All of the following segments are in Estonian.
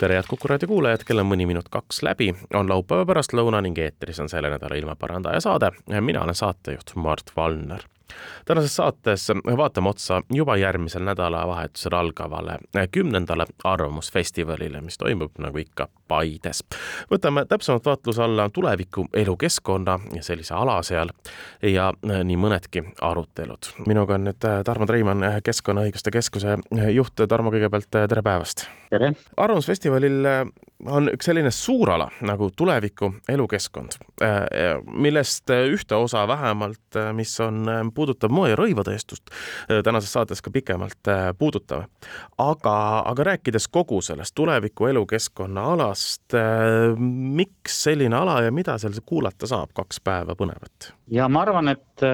Tere, head Kuku raadio kuulajad, kell on mõni minut kaks läbi, on laupäeva pärastlõuna ning eetris on selle nädala ilmaparandaja saade. mina olen saatejuht Mart Valner tänases saates vaatame otsa juba järgmisel nädalavahetusel algavale kümnendale Arvamusfestivalile, mis toimub nagu ikka Paides. võtame täpsemalt vaatluse alla tuleviku elukeskkonna ja sellise ala seal ja nii mõnedki arutelud. minuga on nüüd Tarmo Treimann, Keskkonnaõiguste Keskuse juht. Tarmo, kõigepealt tere päevast! tere! arvamusfestivalil on üks selline suur ala nagu tuleviku elukeskkond, millest ühte osa vähemalt, mis on puudutab moe- ja rõivatööstust, äh, tänases saates ka pikemalt äh, puudutame. aga, aga rääkides kogu sellest tuleviku elukeskkonna alast, äh, miks selline ala ja mida seal kuulata saab, kaks päeva põnevat? ja ma arvan, et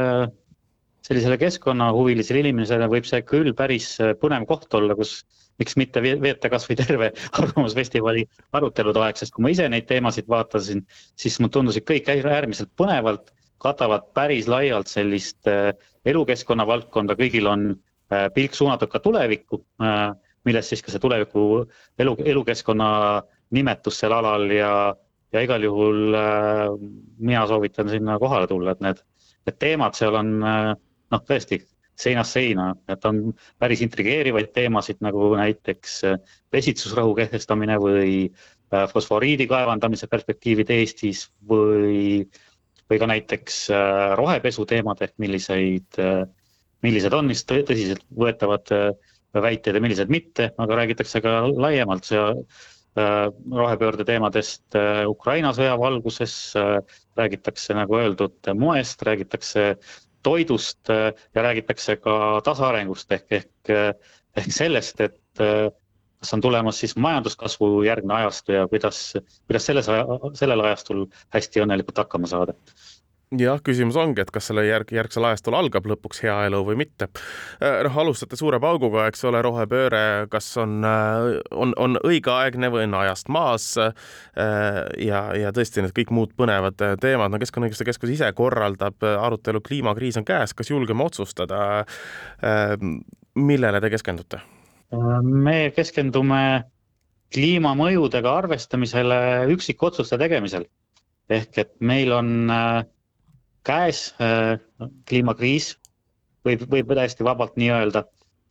sellisele keskkonnahuvilisele inimesele võib see küll päris põnev koht olla, kus miks mitte veeta kasvõi terve Arvamusfestivali arutelude aeg, sest kui ma ise neid teemasid vaatasin, siis mulle tundusid kõik äärmiselt põnevalt katavad päris laialt sellist äh, elukeskkonna valdkonda, kõigil on äh, pilk suunatud ka tulevikku, äh, millest siis ka see tuleviku elu, elukeskkonna nimetus sel alal ja, ja igal juhul mina soovitan sinna kohale tulla, et need, need teemad seal on noh, tõesti seinast seina, et on päris intrigeerivaid teemasid nagu näiteks pesitsusrahu kehtestamine või fosforiidi kaevandamise perspektiivid Eestis või või ka näiteks äh, rohepesu teemad ehk milliseid, äh, millised on siis tõsiseltvõetavad äh, väited ja millised mitte, aga räägitakse ka laiemalt see rohepöörde teemadest Ukraina sõja valguses, räägitakse nagu öeldud moest, räägitakse toidust ja räägitakse ka tasaarengust ehk, ehk, ehk sellest, et kas on tulemas siis majanduskasvu järgne ajastu ja kuidas, kuidas selles, sellel ajastul hästi õnnelikult hakkama saada? Jah, küsimus ongi, et kas selle järg, järgsel ajastul algab lõpuks hea elu või mitte. Äh, noh, alustate suure pauguga, eks ole, rohepööre, kas on, äh, on, on õigeaegne või on ajast maas. Äh, ja, ja tõesti need kõik muud põnevad teemad, no Keskkonnaõiguste Keskus ise korraldab arutelu Kliimakriis on käes, kas julgeme otsustada? millele te keskendute? me keskendume kliimamõjudega arvestamisele üksikotsuste tegemisel. ehk et meil on äh, käes äh, kliimakriis, võib, võib täiesti vabalt nii öelda,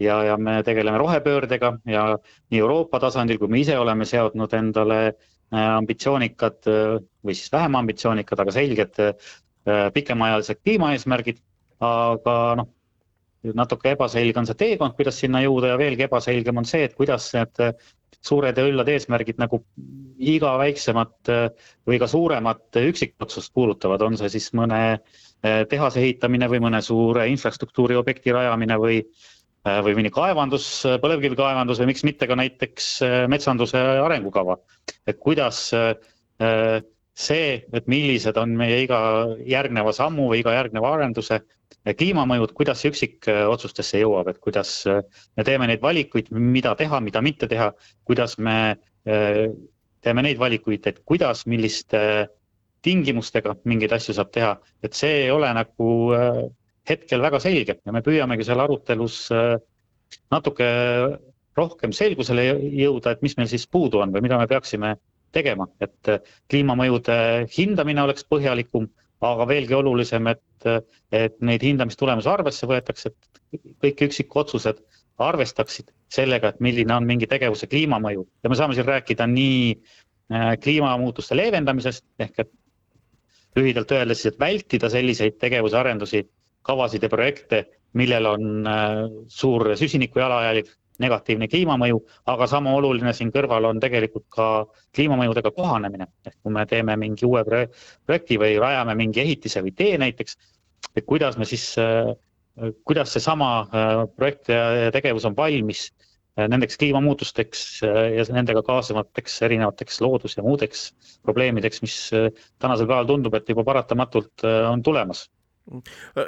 ja, ja me tegeleme rohepöördega ja nii Euroopa tasandil, kui me ise oleme seadnud endale äh, ambitsioonikad või siis vähem ambitsioonikad, aga selged pikemaajalised kliimaeesmärgid. aga noh, natuke ebaselge on see teekond, kuidas sinna jõuda ja veelgi ebaselgem on see, et kuidas need äh, suured ja üllad eesmärgid nagu iga väiksemat äh, või ka suuremat üksikotsust puudutavad, on see siis mõne äh, tehase ehitamine või mõne suure infrastruktuuri objekti rajamine või või mõni kaevandus, põlevkivikaevandus või miks mitte ka näiteks metsanduse arengukava. et kuidas see, et millised on meie iga järgneva sammu või iga järgneva arenduse kliimamõjud, kuidas see üksikotsustesse jõuab, et kuidas äh, me teeme neid valikuid, mida teha, mida mitte teha, kuidas me teeme neid valikuid, et kuidas, milliste tingimustega mingeid asju saab teha, et see ei ole nagu hetkel väga selge ja me püüamegi seal arutelus natuke rohkem selgusele jõuda, et mis meil siis puudu on või mida me peaksime tegema, et kliimamõjude hindamine oleks põhjalikum aga veelgi olulisem, et, et neid hindamistulemusi arvesse võetakse, et kõik üksikotsused arvestaksid sellega, et milline on mingi tegevuse kliimamõju. Ja me saame siin rääkida nii äh, kliimamuutuste leevendamisest ehk et lühidalt öeldes siis, et vältida selliseid tegevuse arendusi, kavasid ja projekte, millel on äh, suur süsiniku jalajälg negatiivne kliimamõju, aga sama oluline siin kõrval on tegelikult ka kliimamõjudega kohanemine. ehk kui me teeme mingi uue projekti või rajame mingi ehitise või tee näiteks, et kuidas me siis, kuidas seesama äh, projekt ja tegevus on valmis nendeks kliimamuutusteks ja nendega kaasnevateks erinevateks loodus- ja muudeks probleemideks, mis tänasel päeval tundub, et juba paratamatult on tulemas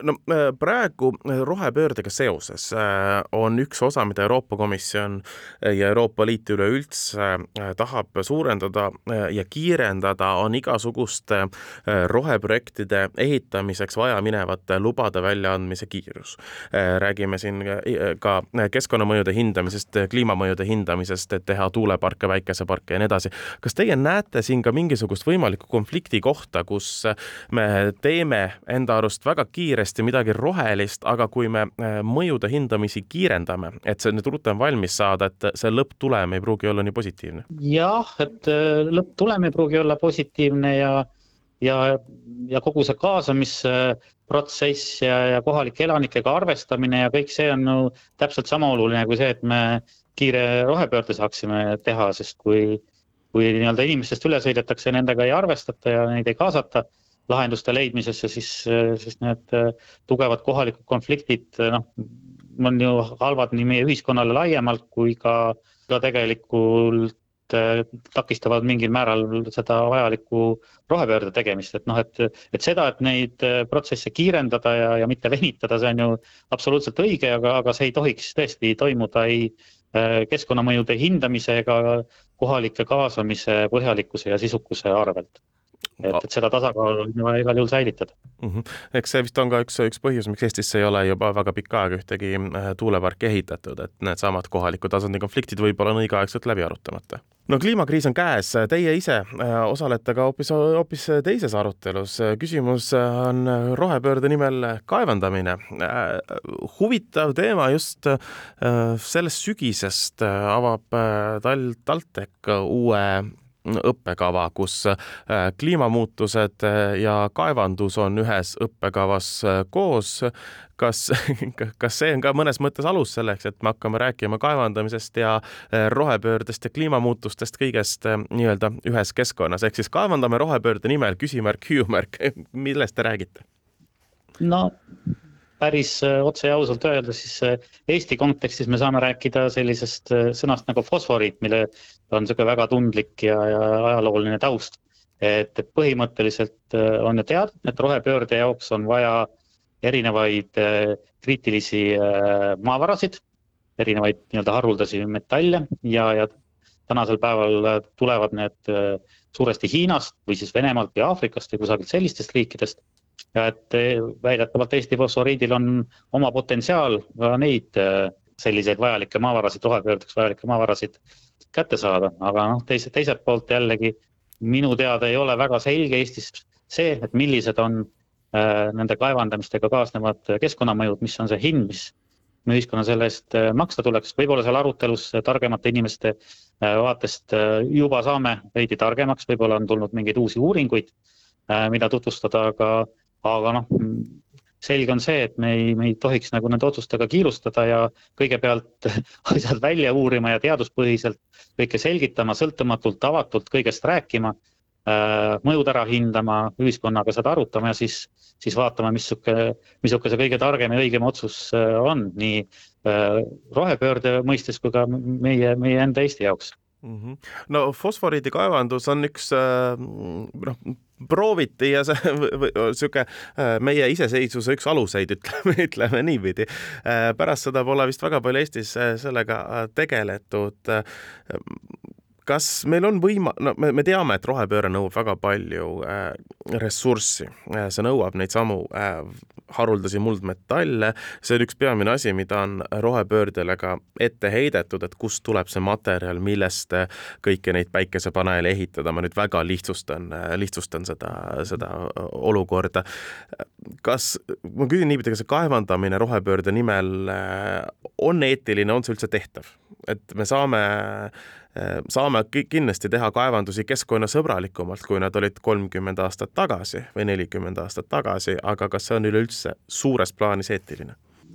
no praegu rohepöördega seoses äh, on üks osa, mida Euroopa Komisjon ja Euroopa Liit üleüldse äh, tahab suurendada äh, ja kiirendada, on igasuguste roheprojektide ehitamiseks vajaminevate lubade väljaandmise kiirus. räägime siin ka keskkonnamõjude hindamisest, kliimamõjude hindamisest, et teha tuuleparke, päikeseparke ja nii edasi. kas teie näete siin ka mingisugust võimalikku konflikti kohta, kus me teeme enda arust väga kiiresti midagi rohelist, aga kui me äh, mõjude hindamisi kiirendame, et see nüüd rutem valmis saada, et see lõpptulem ei pruugi olla nii positiivne? jah, et äh, lõpptulem ei pruugi olla positiivne ja, ja, ja kogu see kaasamisprotsess ja, ja kohalike elanikega arvestamine ja kõik see on ju täpselt sama oluline kui see, et me kiire rohepöörde saaksime teha, sest kui, kui nii-öelda inimestest üle sõidetakse, nendega ei arvestata ja neid ei kaasata lahenduste leidmisesse, siis, siis need äh, tugevad kohalikud konfliktid, äh, noh, on ju halvad nii meie ühiskonnale laiemalt kui ka, ka tegelikult takistavad mingil määral seda vajalikku rohepöörde tegemist, et noh, et, et seda, et neid protsesse kiirendada ja, ja mitte venitada, see on ju absoluutselt õige, aga, aga see ei tohiks tõesti toimuda ei keskkonnamõjude hindamise ega kohalike kaasamise põhjalikkuse ja sisukuse arvelt et, et seda tasakaalu on vaja igal juhul säilitada mm. -hmm. eks see vist on ka üks, üks põhjus, miks Eestisse ei ole juba väga pikka aega ühtegi äh, tuuleparki ehitatud, et needsamad kohaliku tasandi konfliktid võib-olla on õigeaegselt läbi arutamata no kliimakriis on käes, teie ise äh, osalete ka hoopis, hoopis teises arutelus. küsimus on rohepöörde nimel kaevandamine. Äh, huvitav teema just sellest sügisest avab Tal-, TalTech uue õppekava, kus äh, kliimamuutused äh, ja kaevandus on ühes õppekavas äh, koos. kas, kas see on ka mõnes mõttes alus selleks, et me hakkame rääkima kaevandamisest ja rohepöördest ja kliimamuutustest kõigest nii-öelda ühes keskkonnas, ehk siis kaevandame rohepöörde nimel, küsimärk, hüüumärk, millest te räägite? no päris otse ja ausalt öelda, siis Eesti kontekstis me saame rääkida sellisest sõnast nagu fosforiit, millel on niisugune väga tundlik ja, ja ajalooline taust. et, et põhimõtteliselt on ju teada, et rohepöörde jaoks on vaja erinevaid kriitilisi maavarasid, erinevaid nii-öelda haruldasi metalle ja, ja tänasel päeval tulevad need suuresti Hiinast või siis Venemaalt või Aafrikast või kusagilt sellistest riikidest ja et väidetavalt Eesti fosforiidil on oma potentsiaal ka neid selliseid vajalikke maavarasid, rohepöördeks vajalikke maavarasid kätte saada, aga noh, teise, teiselt poolt jällegi minu teada ei ole väga selge Eestis see, et millised on äh, nende kaevandamistega kaasnevad keskkonnamõjud, mis on see hind, mis me ühiskonna selle eest maksta tuleks, võib-olla seal arutelus targemate inimeste vaatest juba saame veidi targemaks, võib-olla on tulnud mingeid uusi uuringuid, mida tutvustada, aga aga noh, selge on see, et me ei, me ei tohiks nagu nende otsustega kiirustada ja kõigepealt asjad välja uurima ja teaduspõhiselt kõike selgitama, sõltumatult, avatult kõigest rääkima, äh, mõjud ära hindama, ühiskonnaga seda arutama ja siis, siis vaatama, missugune, missugune see kõige targem ja õigem otsus äh, on nii äh, rohepöörde mõistes kui ka meie, meie enda Eesti jaoks mm. -hmm. no fosforiidikaevandus on üks noh, prooviti ja see sihuke äh, meie iseseisvuse üks aluseid, ütleme, ütleme niipidi. Äh, pärast seda pole vist väga palju Eestis äh, sellega tegeletud kas meil on võima-, no me, me teame, et rohepööre nõuab väga palju äh, ressurssi äh,, see nõuab neid samu äh, haruldasi muldmetalle, see on üks peamine asi, mida on rohepöördele ka ette heidetud, et kust tuleb see materjal, millest kõiki neid päikesepaneele ehitada, ma nüüd väga lihtsustan, lihtsustan seda, seda olukorda. kas, ma küsin niipidi, kas see kaevandamine rohepöörde nimel äh, on eetiline, on see üldse tehtav? Et me saame saame kindlasti teha kaevandusi keskkonnasõbralikumalt, kui nad olid kolmkümmend aastat tagasi või nelikümmend aastat tagasi, aga kas see on üleüldse suures plaanis eetiline?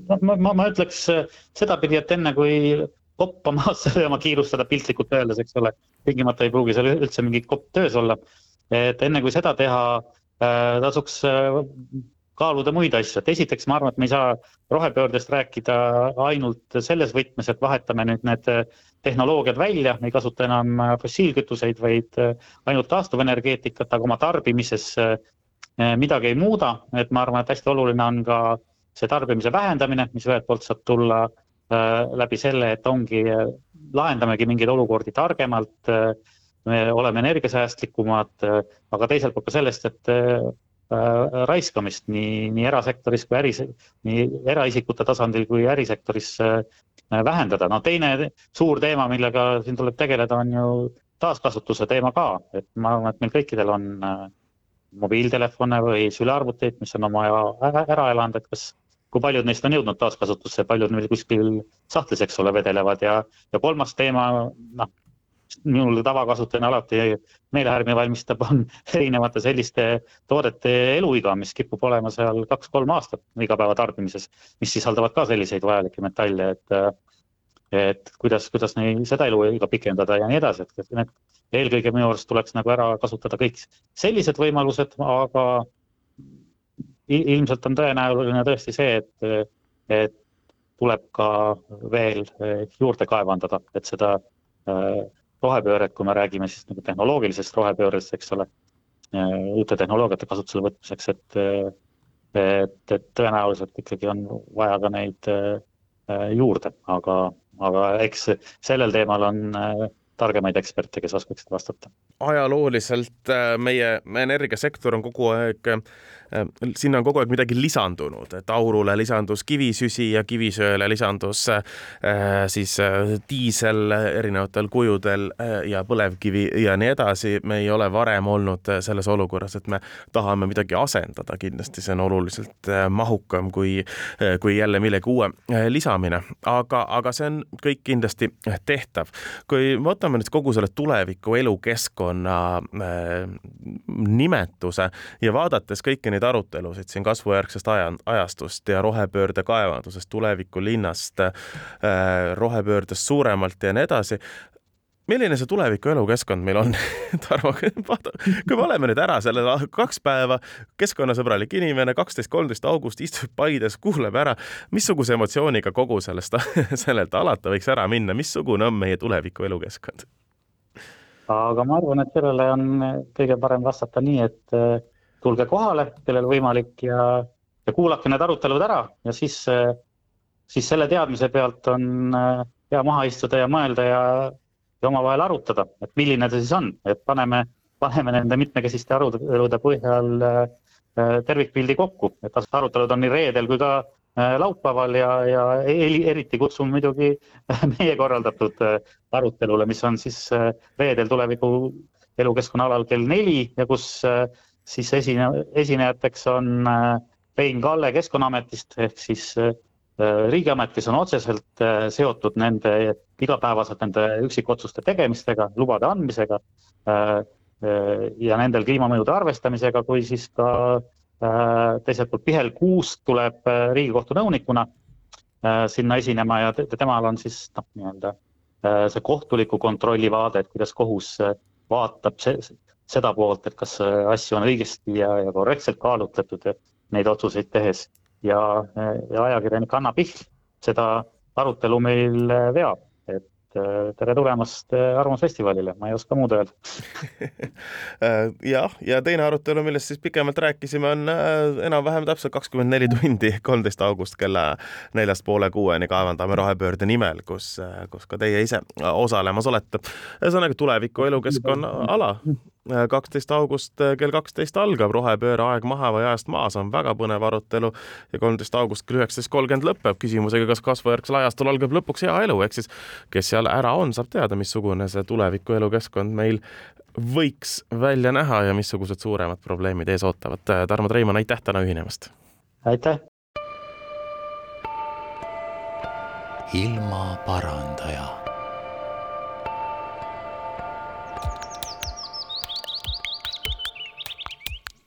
no ma, ma, ma ütleks äh, sedapidi, et enne kui koppa maasse lööma kiirustada piltlikult öeldes, eks ole, tingimata ei pruugi seal üldse mingi kopp töös olla. et enne kui seda teha, äh, tasuks kaaluda muid asju, et esiteks ma arvan, et me ei saa rohepöördest rääkida ainult selles võtmes, et vahetame nüüd need tehnoloogiad välja, me ei kasuta enam fossiilkütuseid, vaid ainult taastuvenergeetikat, aga oma tarbimises midagi ei muuda, et ma arvan, et hästi oluline on ka see tarbimise vähendamine, mis ühelt poolt saab tulla läbi selle, et ongi, lahendamegi mingeid olukordi targemalt, me oleme energiasäästlikumad, aga teiselt poolt ka sellest, et Äh, raiskamist nii, nii erasektoris kui äris, nii eraisikute tasandil kui ärisektoris äh, vähendada. no teine suur teema, millega siin tuleb tegeleda, on ju taaskasutuse teema ka, et ma arvan, et meil kõikidel on äh, mobiiltelefone või sülearvuteid, mis on oma aja ära elanud, et kas, kui paljud neist on jõudnud taaskasutusse, paljud meil kuskil sahtlis, eks ole, vedelevad. Ja, ja kolmas teema, noh, minul tavakasutajana alati meelehärmi valmistab, on erinevate selliste toodete eluiga, mis kipub olema seal kaks-kolm aastat igapäevatarbimises, mis sisaldavad ka selliseid vajalikke metalle, et et kuidas, kuidas neid, seda eluiga pikendada ja nii edasi, et need eelkõige minu arust tuleks nagu ära kasutada kõik sellised võimalused, aga ilmselt on tõenäoline tõesti see, et, et tuleb ka veel juurde kaevandada, et seda äh, rohepööret, kui me räägime siis nagu tehnoloogilisest rohepöördest, eks ole, äh, uute tehnoloogiate kasutusele võtmiseks, et, äh, et, et tõenäoliselt ikkagi on vaja ka neid äh, juurde, aga, aga eks sellel teemal on targemaid eksperte, kes oskaksid vastata. ajalooliselt meie energiasektor on kogu aeg Äh, sinna on kogu aeg midagi lisandunud, et aurule lisandus kivisüsi ja kivisöele lisandus äh, siis äh, diisel erinevatel kujudel ja põlevkivi ja nii edasi. me ei ole varem olnud selles olukorras, et me tahame midagi asendada, kindlasti see on oluliselt mahukam kui, kui jälle millegi uue lisamine, aga, aga see on kõik kindlasti tehtav. kui võtame nüüd kogu selle tuleviku elukeskkonna nimetuse ja vaadates kõiki neid arutelusid siin kasvujärgsest aja, ajastust ja rohepöörde kaevandusest, tuleviku-linnast äh,, rohepöördest suuremalt ja nii edasi milline see tuleviku elukeskkond meil on? Tarmo, vaata, kui me oleme nüüd ära selle kaks päeva, keskkonnasõbralik inimene, kaksteist, kolmteist august istub Paides, kuuleb ära, missuguse emotsiooniga kogu sellest, sellelt alata võiks ära minna, missugune on meie tuleviku elukeskkond? aga ma arvan, et sellele on kõige parem vastata nii, et tulge kohale, kellel võimalik ja, ja kuulake need arutelud ära. Ja siis, siis selle teadmise pealt on hea maha istuda ja mõelda ja, ja omavahel arutada, et milline ta siis on, et paneme, paneme nende mitmekesiste arutelude põhjal tervikpildi kokku, et arutelud on nii reedel kui ka laupäeval ja, ja eriti kutsun muidugi meie korraldatud arutelule, mis on siis reedel tuleviku elukeskkonna alal kell neli ja kus siis esine, esinejateks on äh, Rein Kalle Keskkonnaametist ehk siis äh, riigiamet, kes on otseselt äh, seotud nende igapäevaselt nende üksikotsuste tegemistega, lubade andmisega ja nendel kliimamõjude arvestamisega, kui siis ka teiselt poolt Pihel Kuusk tuleb Riigikohtu nõunikuna sinna esinema ja temal on siis noh, nii-öelda see kohtuliku kontrolli vaade, et kuidas kohus vaatab see, seda poolt, et kas asju on õigesti ja, ja korrektselt kaalutletud neid otsuseid tehes ja, ja ajakirjanik Anna Pihl seda arutelu meil veab, et tere tulemast Arvamusfestivalile, ma ei oska muud öelda. Jah, ja teine arutelu, millest siis pikemalt rääkisime, on äh, enam-vähem täpselt kakskümmend neli tundi, kolmteist august kella neljast poole kuueni kaevandame rohepöörde nimel, kus, äh, kus ka teie ise osalemas olete. ühesõnaga tuleviku elukeskkonna ala kaksteist august eh, kell kaksteist algab rohepööre Aeg maha või ajast maas on väga põnev arutelu ja kolmteist august kell üheksateist kolmkümmend lõpeb küsimusega, kas kasvujärgsel ajastul algab lõpuks hea elu, ehk siis kes seal ära on, saab teada, missugune see tuleviku elukeskkond meil võiks välja näha ja missugused suuremad probleemid ees ootavad. Tarmo Treimann, aitäh täna ühinemast! aitäh! ilmaparandaja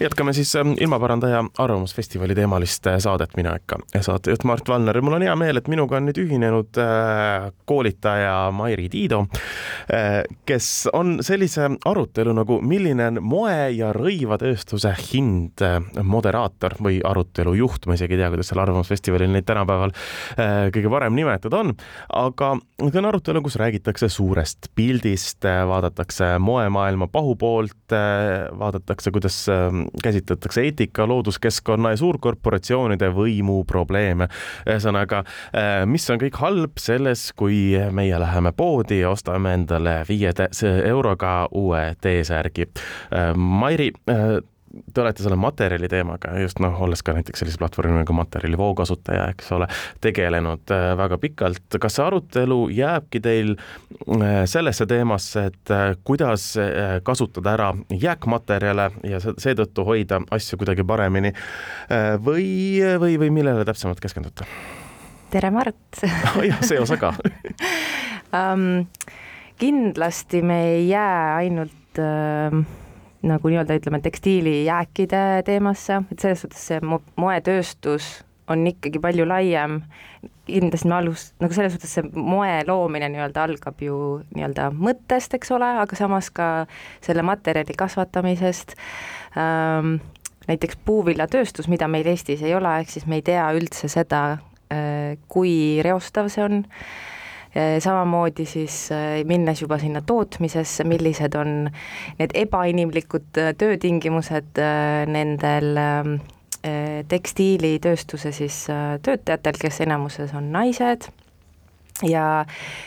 jätkame siis ähm, ilmaparandaja Arvamusfestivali teemalist äh, saadet, mina ikka. Saatejuht Mart Valner. Ja mul on hea meel, et minuga on nüüd ühinenud äh, koolitaja Mairi Tiido, äh, kes on sellise arutelu nagu milline on moe- ja rõivatööstuse hind moderaator või arutelu juht, ma isegi ei tea, kuidas seal Arvamusfestivalil neid tänapäeval kõige parem nimetada on, aga see on arutelu, kus räägitakse suurest pildist, vaadatakse moemaailma pahupoolt, vaadatakse, kuidas ähm, käsitletakse eetika, looduskeskkonna ja suurkorporatsioonide võimu probleeme. ühesõnaga, äh, mis on kõik halb selles, kui meie läheme poodi ja ostame endale viie euroga uue T-särgi. Äh, Mairi äh, te olete selle materjali teemaga just noh, olles ka näiteks sellise platvormi nagu materjalivoo kasutaja, eks ole, tegelenud äh, väga pikalt. kas see arutelu jääbki teil äh, sellesse teemasse, et äh, kuidas kasutada ära jääkmaterjale ja seetõttu hoida asju kuidagi paremini või, või, või millele täpsemalt keskendute? tere, Mart oh jah, see osa ka um, kindlasti me ei jää ainult uh, nagu nii-öelda ütleme, tekstiilijääkide teemasse, et selles suhtes see moetööstus on ikkagi palju laiem, kindlasti me alus-, nagu selles suhtes see moe loomine nii-öelda algab ju nii-öelda mõttest, eks ole, aga samas ka selle materjali kasvatamisest. Ähm,, näiteks puuviljatööstus, mida meil Eestis ei ole, ehk siis me ei tea üldse seda äh,, kui reostav see on. äh,, samamoodi siis äh, minnes juba sinna tootmisesse, millised on need ebainimlikud äh, töötingimused äh, nendel ähm, tekstiilitööstuse siis töötajatel, kes enamuses on naised ja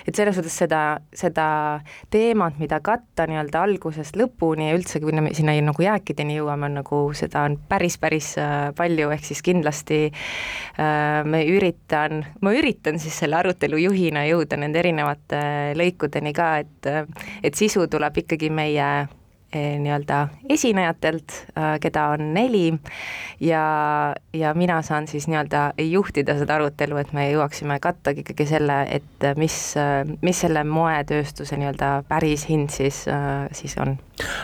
et selles suhtes seda, seda teemat, mida katta nii-öelda algusest lõpuni ja üldse, kui me sinna nagu jääkideni jõuame, on nagu seda on päris, päris äh, palju, ehk siis kindlasti äh, me üritan, ma üritan siis selle arutelu juhina jõuda nende erinevate lõikudeni ka, et et sisu tuleb ikkagi meie nii-öelda esinejatelt, äh, keda on neli ja, ja mina saan siis nii-öelda juhtida seda arutelu, et me jõuaksime kattagi ikkagi selle, et mis, mis selle moetööstuse nii-öelda päris hind siis, äh, siis on.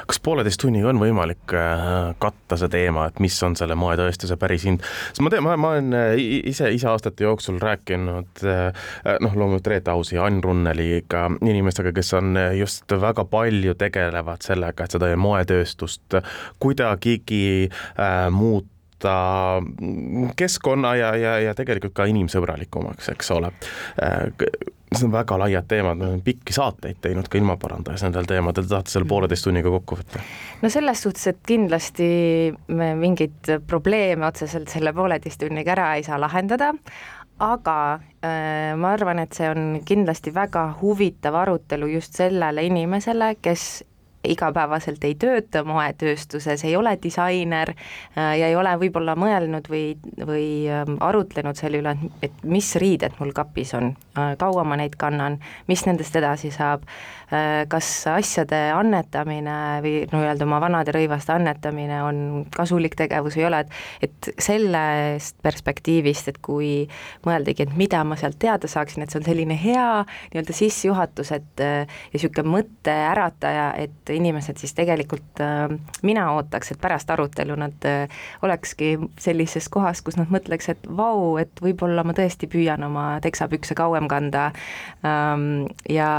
kas pooleteist tunniga on võimalik äh, katta see teema, et mis on selle moetööstuse päris hind? sest ma tean, ma, ma olen ise, ise aastate jooksul rääkinud noh, loomulikult Reet Ausi Ain Runneliga, inimestega, kes on just väga palju tegelevad sellega, et seda moetööstust kuidagigi äh, muuta keskkonna ja, ja, ja tegelikult ka inimsõbralikumaks, eks ole. Äh, need on väga laiad teemad, me oleme pikki saateid teinud ka ilmaparandajas nendel teemadel, te tahate selle pooleteist tunniga kokku võtta? no selles suhtes, et kindlasti me mingeid probleeme otseselt selle pooleteist tunniga ära ei saa lahendada, aga äh, ma arvan, et see on kindlasti väga huvitav arutelu just sellele inimesele, kes igapäevaselt ei tööta moetööstuses, ei ole disainer äh, ja ei ole võib-olla mõelnud või, või ähm, arutlenud selle üle, et mis riided mul kapis on, äh, kaua ma neid kannan, mis nendest edasi saab, äh, kas asjade annetamine või nii-öelda oma vanade rõivaste annetamine on kasulik tegevus või ei ole, et et sellest perspektiivist, et kui mõeldagi, et mida ma sealt teada saaksin, et see on selline hea nii-öelda sissejuhatus, et ja niisugune mõtteärataja, et inimesed siis tegelikult, äh, mina ootaks, et pärast arutelu nad äh, olekski sellises kohas, kus nad mõtleks, et vau, et võib-olla ma tõesti püüan oma teksapükse kauem kanda ähm, ja,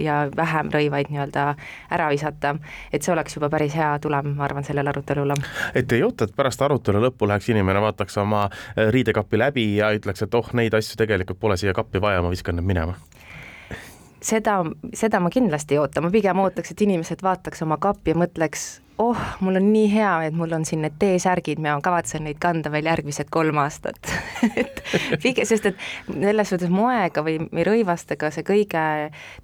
ja vähem rõivaid nii-öelda ära visata. et see oleks juba päris hea tulem, ma arvan, sellele arutelule. et ei oota, et pärast arutelu lõppu läheks inimene, vaataks oma äh, riidekappi läbi ja ütleks, et oh, neid asju tegelikult pole siia kappi vaja, ma viskan need minema seda, seda ma kindlasti ei oota, ma pigem ootaks, et inimesed vaataks oma kappi ja mõtleks, oh, mul on nii hea, et mul on siin need T-särgid, ma kavatsen neid kanda veel järgmised kolm aastat. Et pigem, sest et selles suhtes moega või, või rõivastega see kõige,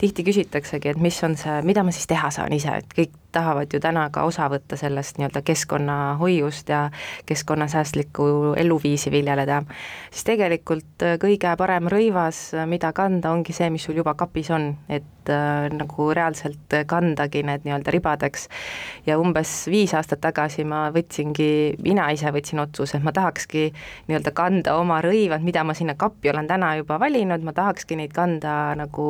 tihti küsitaksegi, et mis on see, mida ma siis teha saan ise, et kõik tahavad ju täna ka osa võtta sellest nii-öelda keskkonnahoiust ja keskkonnasäästlikku eluviisi viljeleda, siis tegelikult äh, kõige parem rõivas, äh, mida kanda, ongi see, mis sul juba kapis on, et äh, nagu reaalselt kandagi need nii-öelda ribadeks. ja umbes viis aastat tagasi ma võtsingi, mina ise võtsin otsuse, et ma tahakski nii-öelda kanda oma rõivad, mida ma sinna kappi olen täna juba valinud, ma tahakski neid kanda nagu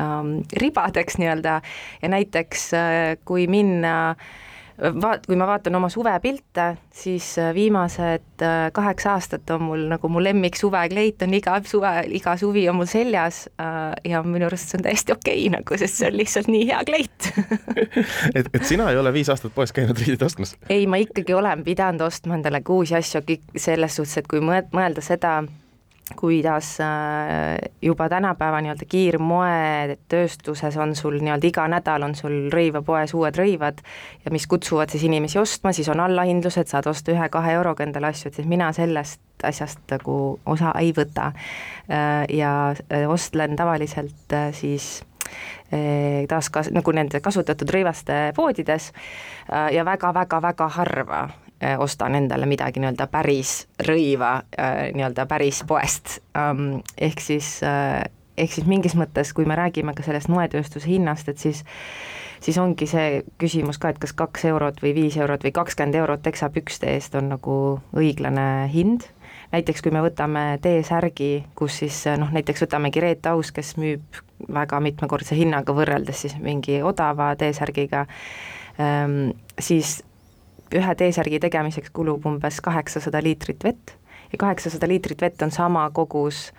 ähm, ribadeks nii-öelda ja näiteks äh, kui minna vaat-, kui ma vaatan oma suvepilte, siis äh, viimased äh, kaheksa aastat on mul nagu mu lemmik suvekleit on iga suve, iga suvi on mul seljas ja minu arust see on täiesti okei okay, nagu, sest see on lihtsalt nii hea kleit et, et sina ei ole viis aastat poes käinud riided ostmas? ei, ma ikkagi olen pidanud ostma endale uusi asju, selles suhtes, et kui mõelda seda, kuidas äh, juba tänapäeva nii-öelda kiirmoetööstuses on sul nii-öelda iga nädal on sul rõivapoes uued rõivad ja mis kutsuvad siis inimesi ostma, siis on allahindlused, saad osta ühe-kahe euroga endale asju, et siis mina sellest asjast nagu osa ei võta. Äh, ja äh, ostlen tavaliselt siis taas ka nagu nende kasutatud rõivaste poodides ja väga-väga-väga harva ostan endale midagi nii-öelda päris rõiva äh, nii-öelda päris poest. Ähm, ehk siis, äh, ehk siis mingis mõttes, kui me räägime ka sellest moetööstuse hinnast, et siis siis ongi see küsimus ka, et kas kaks eurot või viis eurot või kakskümmend eurot teksapükste eest on nagu õiglane hind, näiteks kui me võtame T-särgi, kus siis noh, näiteks võtamegi Reet Aus, kes müüb väga mitmekordse hinnaga võrreldes siis mingi odava T-särgiga, ähm, siis ühe T-särgi tegemiseks kulub umbes kaheksasada liitrit vett ja kaheksasada liitrit vett on sama kogus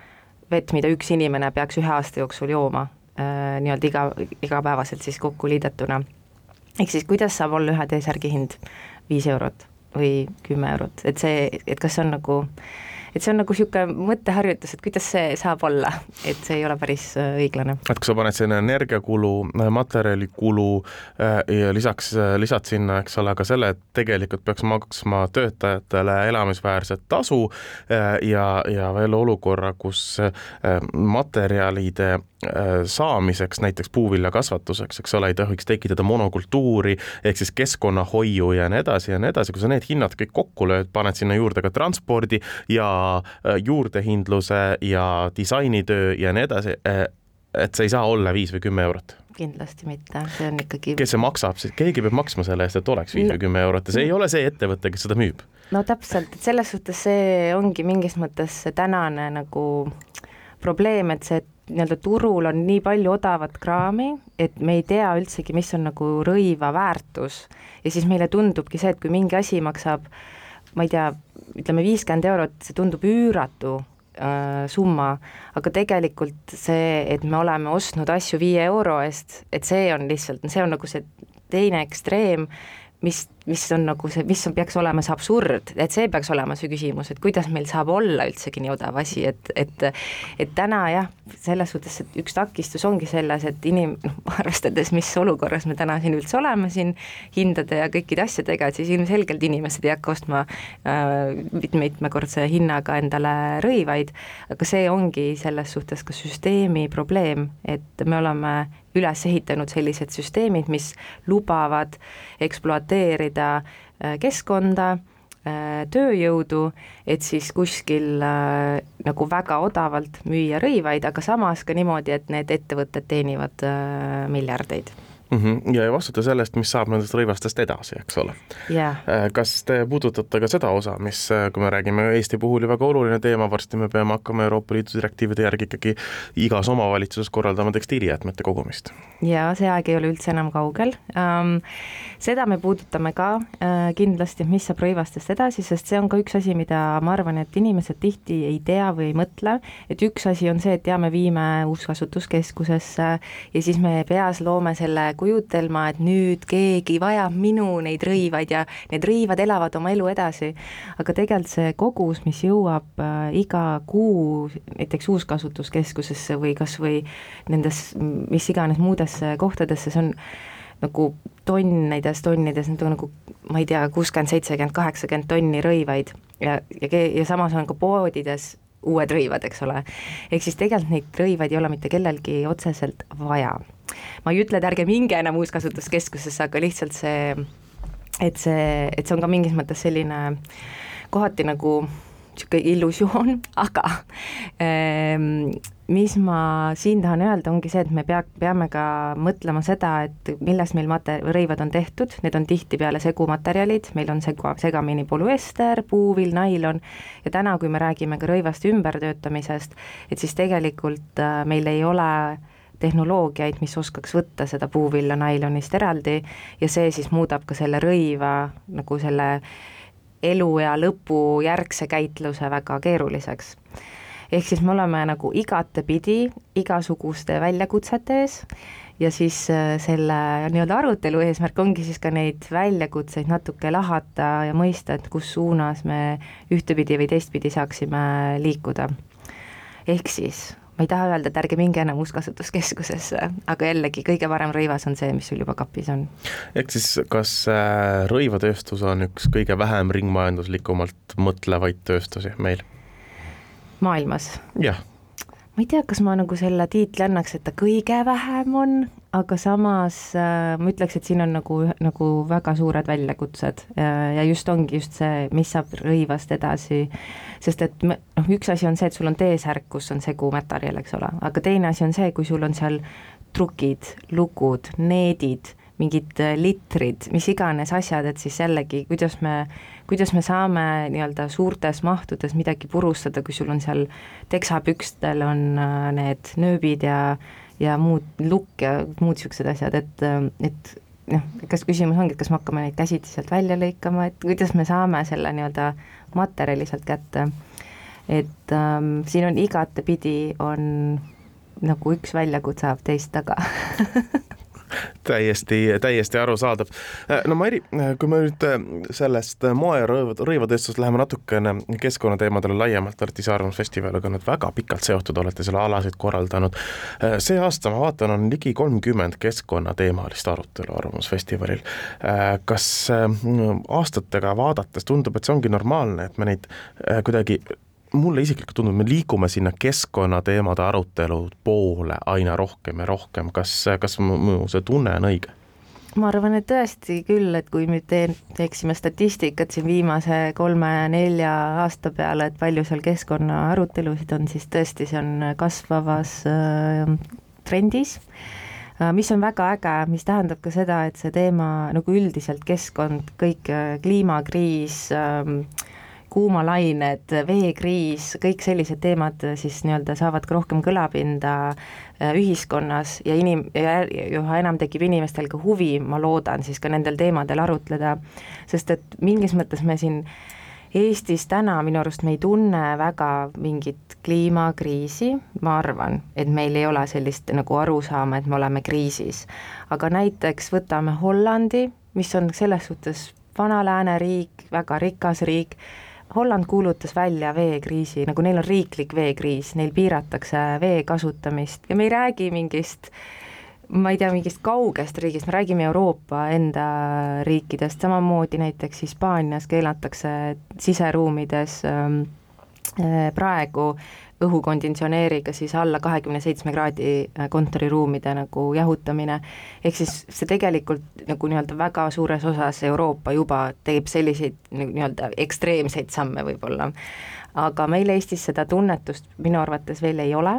vett, mida üks inimene peaks ühe aasta jooksul jooma äh, nii-öelda iga, igapäevaselt siis kokku liidetuna. ehk siis kuidas saab olla ühe T-särgi hind viis eurot või kümme eurot, et see, et kas see on nagu et see on nagu niisugune mõtteharjutus, et kuidas see saab olla, et see ei ole päris äh, õiglane. et kui sa paned sinna energiakulu, äh, materjalikulu äh, ja lisaks lisad sinna, eks ole, ka selle, et tegelikult peaks maksma töötajatele elamisväärset tasu ja, ja veel olukorra, kus materjalide saamiseks, näiteks puuviljakasvatuseks, eks ole, ei tohiks tekitada monokultuuri ehk siis keskkonnahoiu ja nii edasi ja nii edasi, kui sa need hinnad kõik kokku lööd, paned sinna juurde ka transpordi ja Äh, juurdehindluse ja disainitöö ja nii edasi, äh, et see ei saa olla viis või kümme eurot. Kindlasti mitte, see on ikkagi kes see maksab, siis keegi peab maksma selle eest, et oleks viis või kümme eurot. Ja see ei ole see ettevõte, kes seda müüb. no täpselt, et selles suhtes see ongi mingis mõttes see tänane nagu probleem, et see nii-öelda turul on nii palju odavat kraami, et me ei tea üldsegi, mis on nagu rõiva väärtus. Ja siis meile tundubki see, et kui mingi asi maksab ma ei tea, ütleme viiskümmend eurot, see tundub üüratu äh, summa, aga tegelikult see, et me oleme ostnud asju viie euro eest, et see on lihtsalt, see on nagu see teine ekstreem, mis mis on nagu see, mis on, peaks olema see absurd, et see peaks olema see küsimus, et kuidas meil saab olla üldsegi nii odav asi, et, et et täna jah, selles suhtes, üks takistus ongi selles, et inim-, noh, arvestades, mis olukorras me täna siin üldse oleme siin hindade ja kõikide asjadega, et siis ilmselgelt inimesed ei hakka ostma äh, mitmekordse hinnaga endale rõivaid, aga see ongi selles suhtes ka süsteemi probleem, et me oleme üles ehitanud sellised süsteemid, mis lubavad ekspluateerida hoida äh, keskkonda, äh, tööjõudu, et siis kuskil äh, nagu väga odavalt müüa rõivaid, aga samas ka niimoodi, et need ettevõtted teenivad miljardeid mm. -hmm. ja ei vastuta selle eest, mis saab nendest rõivastest edasi, eks ole yeah.. Äh, kas te puudutate ka seda osa, mis, äh, kui me räägime Eesti puhul ju väga oluline teema, varsti me peame hakkama Euroopa Liidu direktiivide järgi ikkagi igas omavalitsuses korraldama tekstiilijäätmete kogumist? jaa, see aeg ei ole üldse enam kaugel um,. seda me puudutame ka uh, kindlasti, mis saab rõivastest edasi, sest see on ka üks asi, mida ma arvan, et inimesed tihti ei tea või ei mõtle, et üks asi on see, et jaa, me viime uuskasutuskeskusesse ja siis me peas loome selle kujutelma, et nüüd keegi vajab minu neid rõivaid ja need rõivad elavad oma elu edasi. aga tegelikult see kogus, mis jõuab äh, iga kuu näiteks uuskasutuskeskusesse või kas või nendes mis iganes muudesse kohtadesse, see on nagu tonnides, tonnides, need on nagu ma ei tea, kuuskümmend, seitsekümmend, kaheksakümmend tonni rõivaid ja, ja, ja samas on ka poodides uued rõivad, eks ole. ehk siis tegelikult neid rõivaid ei ole mitte kellelgi otseselt vaja ma ei ütle, et ärge minge enam uuskasutuskeskusesse, aga lihtsalt see, et see, et see on ka mingis mõttes selline kohati nagu niisugune illusioon, aga ähm, mis ma siin tahan öelda, ongi see, et me pea, peame ka mõtlema seda, et millest meil mate-, rõivad on tehtud, need on tihtipeale segumaterjalid, meil on segu, segamini polüester, puuvill, nailon, ja täna, kui me räägime ka rõivaste ümbertöötamisest, et siis tegelikult äh, meil ei ole tehnoloogiaid, mis oskaks võtta seda puuvilla nailonist eraldi ja see siis muudab ka selle rõiva nagu selle eluea lõpu järgse käitluse väga keeruliseks. ehk siis me oleme nagu igatepidi igasuguste väljakutsete ees ja siis äh, selle nii-öelda arutelu eesmärk ongi siis ka neid väljakutseid natuke lahata ja mõista, et kus suunas me ühtepidi või teistpidi saaksime liikuda. ehk siis ma ei taha öelda, et ärge minge enam Uuskasutuskeskusesse, aga jällegi, kõige parem rõivas on see, mis sul juba kapis on. ehk siis kas äh, rõivatööstus on üks kõige vähem ringmajanduslikumalt mõtlevaid tööstusi meil? maailmas? jah ma ei tea, kas ma nagu selle tiitli annaks, et ta kõige vähem on, aga samas äh, ma ütleks, et siin on nagu, nagu väga suured väljakutsed äh, ja just ongi just see, mis saab rõivast edasi, sest et noh, üks asi on see, et sul on T-särk, kus on segu materjal, eks ole, aga teine asi on see, kui sul on seal trukid, lukud, needid mingid äh, litrid, mis iganes asjad, et siis jällegi, kuidas me, kuidas me saame nii-öelda suurtes mahtudes midagi purustada, kui sul on seal teksapükstel on äh, need nööbid ja ja muud lukk ja muud niisugused asjad, et, et noh, kas küsimus ongi, et kas me hakkame neid käsitsi sealt välja lõikama, et kuidas me saame selle nii-öelda materjali sealt kätte. et ähm, siin on igatepidi, on nagu üks väljakutse ajab teist taga täiesti, täiesti arusaadav. no Mairi, kui me nüüd äh, sellest moe- ja rõivatööstusest läheme natukene keskkonnateemadele laiemalt, olete ise Arvamusfestivaliga olnud väga pikalt seotud, olete selle alasid korraldanud. Äh, see aasta, ma vaatan, on ligi kolmkümmend keskkonnateemalist arutelu Arvamusfestivalil. Äh, kas aastatega vaadates tundub, et see ongi normaalne, et me neid kuidagi mulle isiklikult tundub, me liigume sinna keskkonnateemade arutelu poole aina rohkem ja rohkem, kas, kas mu see tunne on õige? ma arvan, et tõesti küll, et kui nüüd teen, teeksime statistikat siin viimase kolme-nelja aasta peale, et palju seal keskkonna arutelusid on, siis tõesti, see on kasvavas äh, trendis äh,, mis on väga äge, mis tähendab ka seda, et see teema nagu üldiselt keskkond, kõik äh, kliimakriis äh,, kuumalained, veekriis, kõik sellised teemad siis nii-öelda saavad ka rohkem kõlapinda äh, ühiskonnas ja inim-, üha enam tekib inimestel ka huvi, ma loodan, siis ka nendel teemadel arutleda, sest et mingis mõttes me siin Eestis täna minu arust me ei tunne väga mingit kliimakriisi, ma arvan, et meil ei ole sellist nagu arusaama, et me oleme kriisis. aga näiteks võtame Hollandi, mis on selles suhtes vana lääneriik, väga rikas riik, Holland kuulutas välja veekriisi, nagu neil on riiklik veekriis, neil piiratakse vee kasutamist ja me ei räägi mingist ma ei tea, mingist kaugest riigist, me räägime Euroopa enda riikidest, samamoodi näiteks Hispaanias keelatakse siseruumides ähm, äh, praegu õhukonditsioneeriga siis alla kahekümne seitsme kraadi äh, kontoriruumide nagu jahutamine, ehk siis see tegelikult nagu nii-öelda väga suures osas Euroopa juba teeb selliseid nii-öelda ekstreemseid samme võib-olla, aga meil Eestis seda tunnetust minu arvates veel ei ole.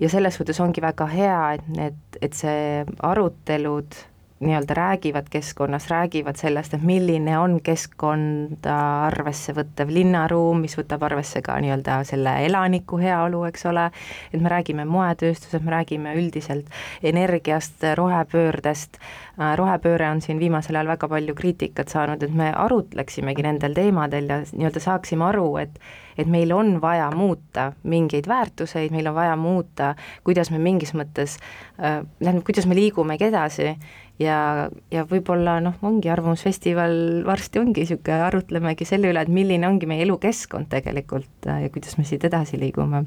Ja selles suhtes ongi väga hea, et need, et see arutelud nii-öelda räägivad keskkonnast, räägivad sellest, et milline on keskkonda arvesse võttev linnaruum, mis võtab arvesse ka nii-öelda selle elaniku heaolu, eks ole, et me räägime moetööstusest, me räägime üldiselt energiast, rohepöördest, äh, rohepööre on siin viimasel ajal väga palju kriitikat saanud, et me arutleksimegi nendel teemadel ja nii-öelda saaksime aru, et et meil on vaja muuta mingeid väärtuseid, meil on vaja muuta, kuidas me mingis mõttes äh,, tähendab, kuidas me liigumegi edasi ja, ja võib-olla noh, ongi Arvamusfestival varsti ongi niisugune, arutlemegi selle üle, et milline ongi meie elukeskkond tegelikult ja kuidas me siit edasi liigume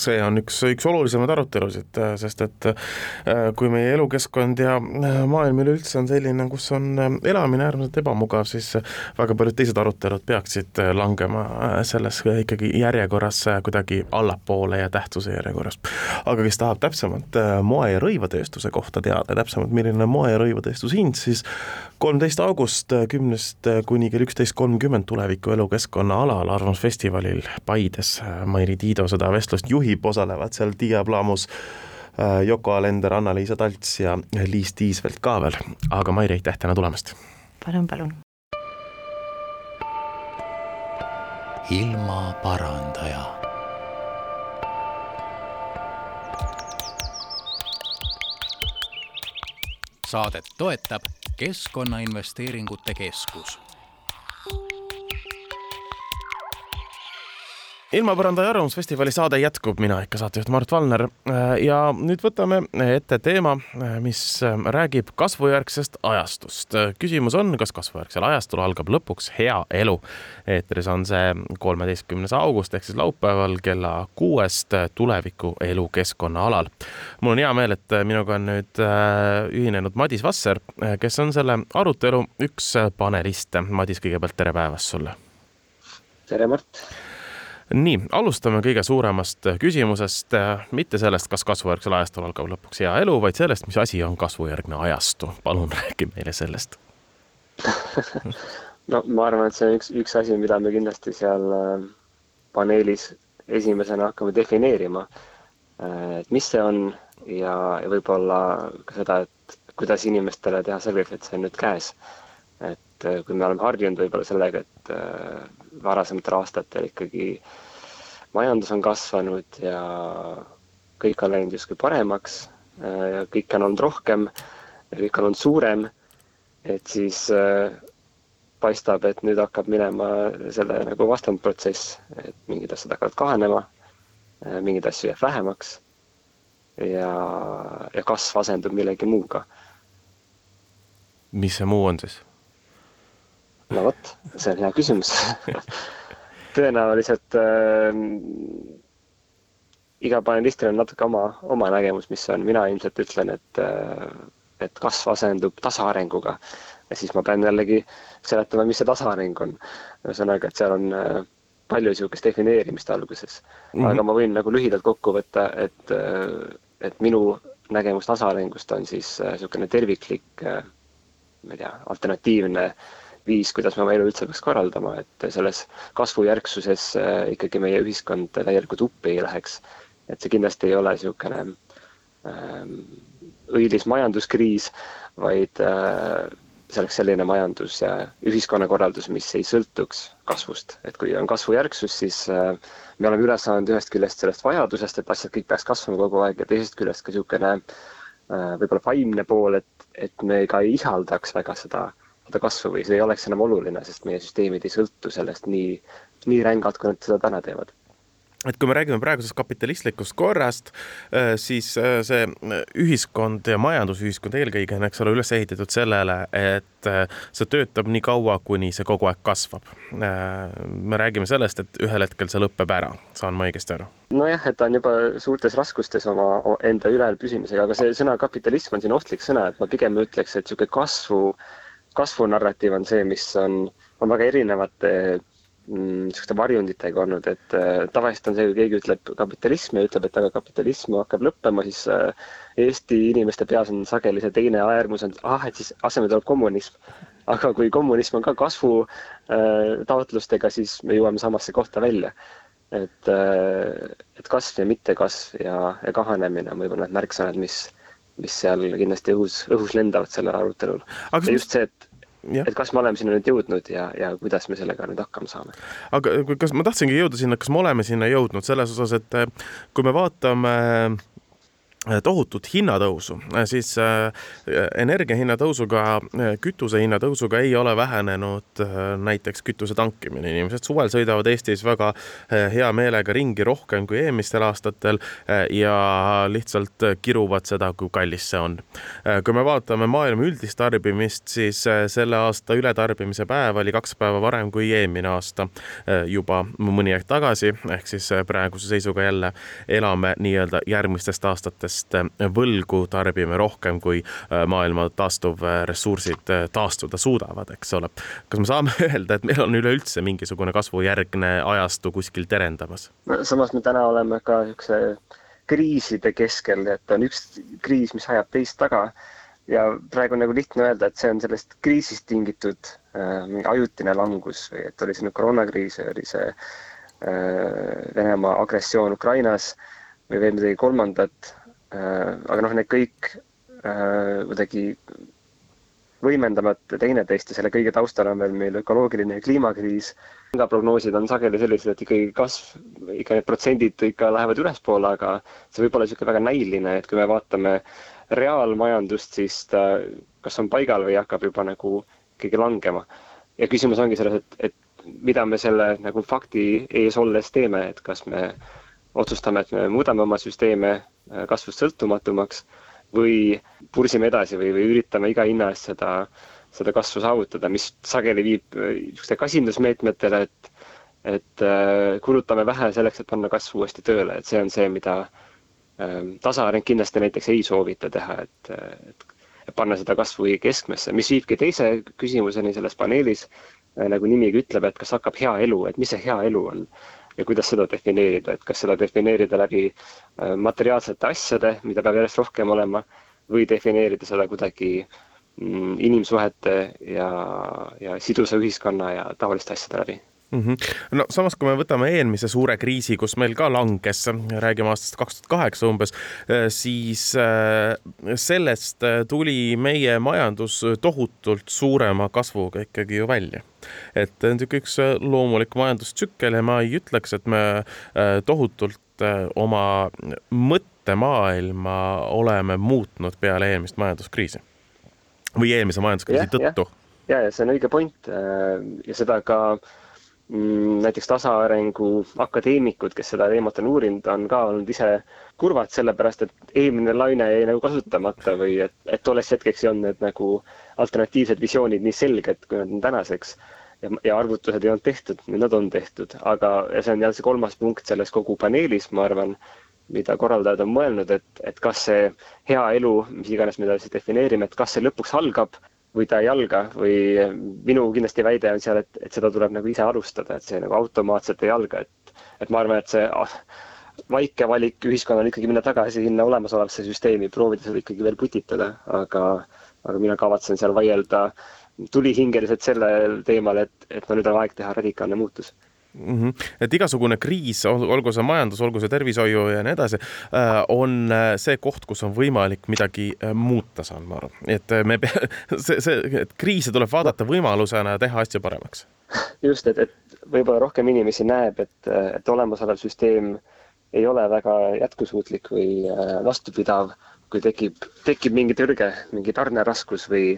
see on üks, üks olulisemaid arutelusid, sest et äh, kui meie elukeskkond ja äh, maailm üleüldse on selline, kus on äh, elamine äärmiselt ebamugav, siis väga paljud teised arutelud peaksid langema selles ikkagi järjekorras kuidagi allapoole ja tähtsuse järjekorras. aga kes tahab täpsemalt moe- ja rõivatööstuse kohta teada, täpsemalt milline on moe- ja rõivatööstuse hind, siis kolmteist august kümnest kuni kell üksteist kolmkümmend tuleviku elukeskkonna alal Arvamusfestivalil Paides Mairi Tiido seda vestlust juhib, osalevad seal Tiia Plamus, äh, Yoko Alender, Anna-Liisa Talts ja Liis Tiisvelt ka veel, aga Mairi, aitäh täna tulemast! palun, palun! ilmaparandaja saadet toetab Keskkonnainvesteeringute Keskus ilmapõranda ja Arvamusfestivali saade jätkub, mina ikka saatejuht Mart Valner ja nüüd võtame ette teema, mis räägib kasvujärgsest ajastust. küsimus on, kas kasvujärgsel ajastul algab lõpuks hea elu. eetris on see kolmeteistkümnes august ehk siis laupäeval kella kuuest tuleviku elukeskkonna alal. mul on hea meel, et minuga on nüüd äh, ühinenud Madis Vasser, kes on selle arutelu üks paneliste. Madis, kõigepealt tere päevast sulle! tere, Mart! Nii, alustame kõige suuremast küsimusest, mitte sellest, kas kasvujärgsel ajastul algab lõpuks hea elu, vaid sellest, mis asi on kasvujärgne ajastu. palun räägi meile sellest no ma arvan, et see on üks, üks asi, mida me kindlasti seal äh, paneelis esimesena hakkame defineerima. Äh, et mis see on ja, ja võib-olla ka seda, et kuidas inimestele teha selgeks, et see on nüüd käes. Et äh, kui me oleme harjunud võib-olla sellega, et varasematel aastatel ikkagi majandus on kasvanud ja kõik on läinud justkui paremaks ja kõike on olnud rohkem kõik on olnud suurem, et siis paistab, et nüüd hakkab minema selle nagu vastandprotsess, et mingid asjad hakkavad kahanema, mingeid asju jääb vähemaks ja, ja kasv asendub millegi muuga. mis see muu on siis? No vot, see on hea küsimus tõenäoliselt äh, iga panelistil on natuke oma, oma nägemus, mis on, mina ilmselt ütlen, et äh,, et kasv asendub tasaarenguga. ja siis ma pean jällegi seletama, mis see tasaareng on. ühesõnaga, et seal on äh, palju niisugust defineerimist alguses mm. -hmm. aga ma võin nagu lühidalt kokku võtta, et äh,, et minu nägemus tasaarengust on siis niisugune äh, terviklik äh,, ma ei tea, alternatiivne äh, viis, kuidas me oma elu üldse peaks korraldama, et selles kasvujärgsuses äh, ikkagi meie ühiskond täielikult uppi ei läheks. et see kindlasti ei ole niisugune ähm, õilis majanduskriis, vaid äh, see oleks selline majandus ja ühiskonnakorraldus, mis ei sõltuks kasvust, et kui on kasvujärgsus, siis äh, me oleme üle saanud ühest küljest sellest vajadusest, et asjad kõik peaks kasvama kogu aeg ja teisest küljest ka niisugune äh, võib-olla vaimne pool, et, et me ka ei ihaldaks väga seda äh, seda kasvu või see ei oleks enam oluline, sest meie süsteemid ei sõltu sellest nii, nii rängalt, kui nad seda täna teevad et kui me räägime praegusest kapitalistlikust korrast, äh, siis äh, see äh, ühiskond ja majandusühiskond eelkõige on, eks ole, üles ehitatud sellele, et see töötab nii kaua, kuni see kogu aeg kasvab. me räägime sellest, et ühel hetkel see lõpeb ära, saan ma õigesti aru? nojah, et ta on juba suurtes raskustes oma enda ülalpüsimisega, aga see sõna kapitalism on siin ohtlik sõna, et ma pigem ütleks, et niisugune kasvu kasvunarratiiv on see, mis on, on väga erinevate niisuguste mm, varjunditega olnud, et äh, tavaliselt on see, kui keegi ütleb kapitalism ja ütleb, et aga kapitalism hakkab lõppema, siis äh, Eesti inimeste peas on sageli see teine äärmus on, ah, et siis asemele tuleb kommunism. aga kui kommunism on ka kasvu äh, taotlustega, siis me jõuame samasse kohta välja. et äh,, et kasv ja mittekasv ja, ja kahanemine on võib-olla need märksõnad, mis mis seal kindlasti õhus, õhus lendavad sellel arutelul. ja just see, et Ja. et kas me oleme sinna nüüd jõudnud ja, ja kuidas me sellega nüüd hakkama saame. aga kas ma tahtsingi jõuda sinna, kas me oleme sinna jõudnud selles osas, et kui me vaatame tohutut hinnatõusu, äh, siis äh, energia hinna tõusuga, kütuse hinna tõusuga ei ole vähenenud näiteks kütuse tankimine. inimesed suvel sõidavad Eestis väga hea meelega ringi rohkem kui eelmistel aastatel ja lihtsalt kiruvad seda, kui kallis see on. kui me vaatame maailma üldist tarbimist, siis selle aasta ületarbimise päev oli kaks päeva varem kui eelmine aasta juba mõni aeg tagasi, ehk siis praeguse seisuga jälle elame nii-öelda järgmistest aastatest sest äh, võlgu tarbime rohkem, kui äh, maailma taastuvressursid äh, taastuda suudavad, eks ole. kas me saame öelda, et meil on üleüldse mingisugune kasvujärgne ajastu kuskil terendamas? samas me täna oleme ka niisuguse kriiside keskel, et on üks kriis, mis ajab teist taga ja praegu on nagu lihtne öelda, et see on sellest kriisist tingitud äh, mingi ajutine langus või et oli selline koroonakriis ja oli see äh, Venemaa agressioon Ukrainas või veel midagi kolmandat, Äh, aga noh, need kõik äh, kuidagi võimendavad teineteist ja selle kõige taustal on veel meil ökoloogiline kliimakriis. prognoosid on sageli sellised, et ikkagi kasv, ikka need protsendid ikka lähevad ülespoole, aga see võib olla niisugune väga näiline, et kui me vaatame reaalmajandust, siis ta kas on paigal või hakkab juba nagu ikkagi langema. ja küsimus ongi selles, et, et mida me selle nagu fakti ees olles teeme, et kas me otsustame, et me muudame oma süsteeme kasvust sõltumatumaks või pursime edasi või, või üritame iga hinna eest seda, seda kasvu saavutada, mis sageli viib äh, niisuguste kasindusmeetmetele, et et äh, kulutame vähe selleks, et panna kasv uuesti tööle, et see on see, mida äh, tasaareng kindlasti näiteks ei soovita teha, et, et panna seda kasvu keskmesse, mis viibki teise küsimuseni selles paneelis äh,, nagu nimigi ütleb, et kas hakkab hea elu, et mis see hea elu on ja kuidas seda defineerida, et kas seda defineerida läbi äh, materiaalsete asjade, mida peab järjest rohkem olema, või defineerida seda kuidagi mm, inimsuhete ja, ja sidusa ühiskonna ja taoliste asjade läbi mm. -hmm. no samas, kui me võtame eelmise suure kriisi, kus meil ka langes, räägime aastast kaks tuhat kaheksa umbes, eh, siis eh, sellest eh, tuli meie majandus tohutult suurema kasvuga ikkagi ju välja et niisugune üks loomulik majandustsükkel ja ma ei ütleks, et me tohutult oma mõttemaailma oleme muutnud peale eelmist majanduskriisi või eelmise majanduskriisi tõttu. ja, ja see on õige point ja seda ka äh, näiteks tasaarengu akadeemikud, kes seda teemat on uurinud, on ka olnud ise kurvad, sellepärast et eelmine laine jäi nagu kasutamata või et, et tolleks hetkeks ei olnud need nagu alternatiivsed visioonid nii selged, kui nad on tänaseks. ja, ja arvutused ei olnud tehtud, nüüd nad on tehtud, aga see on jälle see kolmas punkt selles kogu paneelis, ma arvan, mida korraldajad on mõelnud, et, et kas see hea elu, mis iganes me seda siis defineerime, et kas see lõpuks algab või ta ei alga või minu kindlasti väide on seal, et, et seda tuleb nagu ise alustada, et see nagu automaatselt ei alga, et, et ma arvan, et see ah, vaike valik ühiskonnal ikkagi minna tagasi sinna olemasolevasse süsteemi, proovida seda ikkagi veel putitada, aga, aga mina kavatsen seal vaielda tulihingeliselt sellel teemal, et, et no nüüd on aeg teha radikaalne muutus mm. -hmm. et igasugune kriis, olgu see majandus, olgu see tervishoiu ja nii edasi, äh, on äh, see koht, kus on võimalik midagi äh, muuta, saan ma aru. et me see, see, et kriise tuleb vaadata võimalusena teha asju paremaks. just, et, et võib-olla rohkem inimesi näeb, et, et olemasolev süsteem ei ole väga jätkusuutlik või vastupidav, kui tekib, tekib mingi tõrge, mingi tarneraskus või,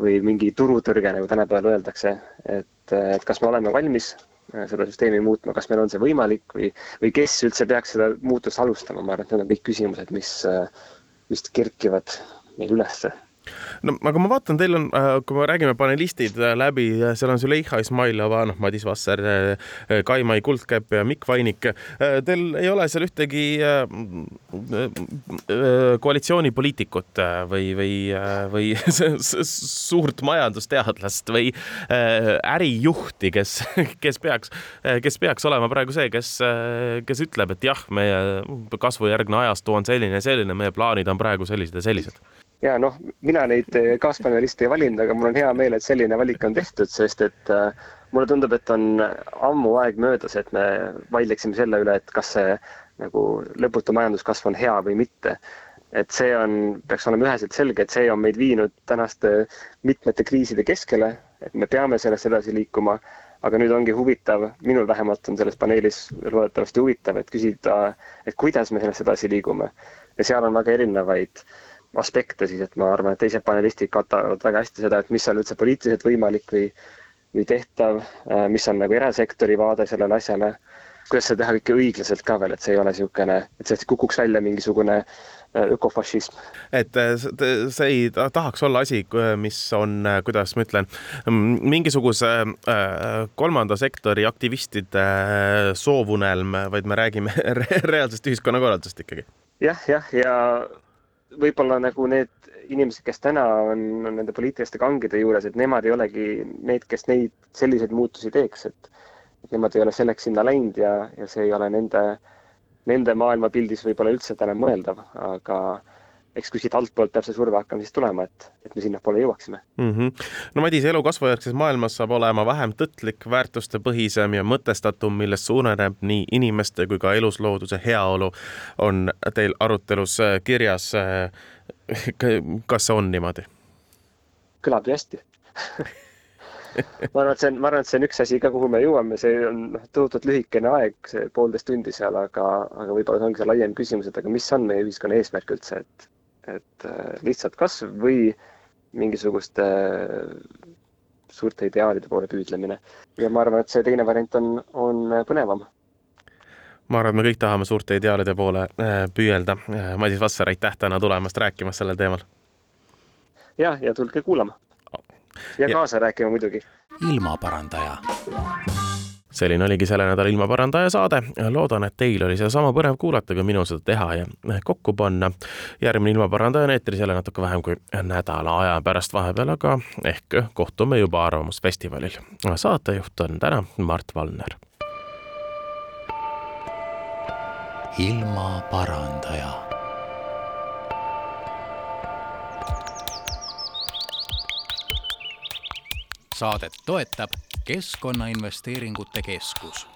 või mingi turutõrge, nagu tänapäeval öeldakse, et, et kas me oleme valmis seda süsteemi muutma, kas meil on see võimalik või, või kes üldse peaks seda muutust alustama, ma arvan, et need on kõik küsimused, mis, äh, mis kerkivad meil ülesse no aga ma vaatan, teil on, äh, kui me räägime panelistid äh, läbi, seal on Züleyxa Izmailova, noh, Madis Vasser, äh, Kaimai Kuldkepp ja Mikk Vainik. Teil ei ole seal ühtegi koalitsioonipoliitikut või, või, või suurt majandusteadlast või ärijuhti, kes, kes peaks, kes peaks olema praegu see, kes, kes ütleb, et jah, meie kasvujärgne ajastu on selline ja selline, meie plaanid on praegu sellised ja sellised ja noh, mina neid eh, kaaspaneliste ei valinud, aga mul on hea meel, et selline valik on tehtud, sest et äh, mulle tundub, et on ammu aeg möödas, et me vaidleksime selle üle, et kas see nagu lõputu majanduskasv on hea või mitte. et see on, peaks olema üheselt selge, et see on meid viinud tänaste mitmete kriiside keskele, et me peame sellest edasi liikuma, aga nüüd ongi huvitav, minul vähemalt on selles paneelis loodetavasti huvitav, et küsida, et kuidas me sellest edasi liigume. ja seal on väga erinevaid äh, aspekte siis, et ma arvan, et teised panelistid katavad väga hästi seda, et mis on üldse poliitiliselt võimalik või, või tehtav, äh, mis on nagu erasektori vaade sellele asjale, kuidas seda teha kõike õiglaselt ka veel, et see ei ole niisugune, et sellest kukuks välja mingisugune äh, ökofašism. et äh, see ei tahaks olla asi, mis on, kuidas ma ütlen, mingisuguse kolmanda sektori aktivistide soovunelm, vaid me räägime reaalsest ühiskonnakorraldusest ikkagi. jah, jah, ja võib-olla nagu need inimesed, kes täna on, on nende poliitiliste kangide juures, et nemad ei olegi need, kes neid selliseid muutusi teeks, et nemad ei ole selleks sinna läinud ja, ja see ei ole nende, nende maailmapildis võib-olla üldse täna mõeldav, aga eks kuskilt altpoolt peab see surve hakkama siis tulema, et, et me sinnapoole jõuaksime mm. -hmm. no Madis, elu kasvujärgses maailmas saab olema vähem tõtlik, väärtustepõhisem ja mõtestatum, millest suureneb nii inimeste kui ka eluslooduse heaolu, on teil arutelus äh, kirjas. Äh, kas see on niimoodi? kõlab ju hästi ma arvan, et see on, ma arvan, et see on üks asi ka, kuhu me jõuame, see on noh, tohutult lühikene aeg, see poolteist tundi seal, aga, aga võib-olla see ongi see laiem küsimus, et aga mis on meie ühiskonna eesmärk üldse, et, et äh, lihtsalt kasv või mingisuguste äh, suurte ideaalide poole püüdlemine. ja ma arvan, et see teine variant on, on põnevam ma arvan, et me kõik tahame suurte ideaalide poole äh, püüelda. Madis Vasser, aitäh täna tulemast rääkima sellel teemal. ja, ja tulge kuulama ja, ja kaasa rääkima muidugi. ilmaparandaja. Selline oligi selle nädala ilmaparandaja saade. loodan, et teil oli sedasama põnev kuulata kui minul seda teha ja kokku panna. järgmine ilmaparandaja on eetris jälle natuke vähem kui nädala aja pärast vahepeal, aga ehk kohtume juba Arvamusfestivalil. saatejuht on täna Mart Valner. ilmaparandaja saadet toetab Keskkonnainvesteeringute Keskus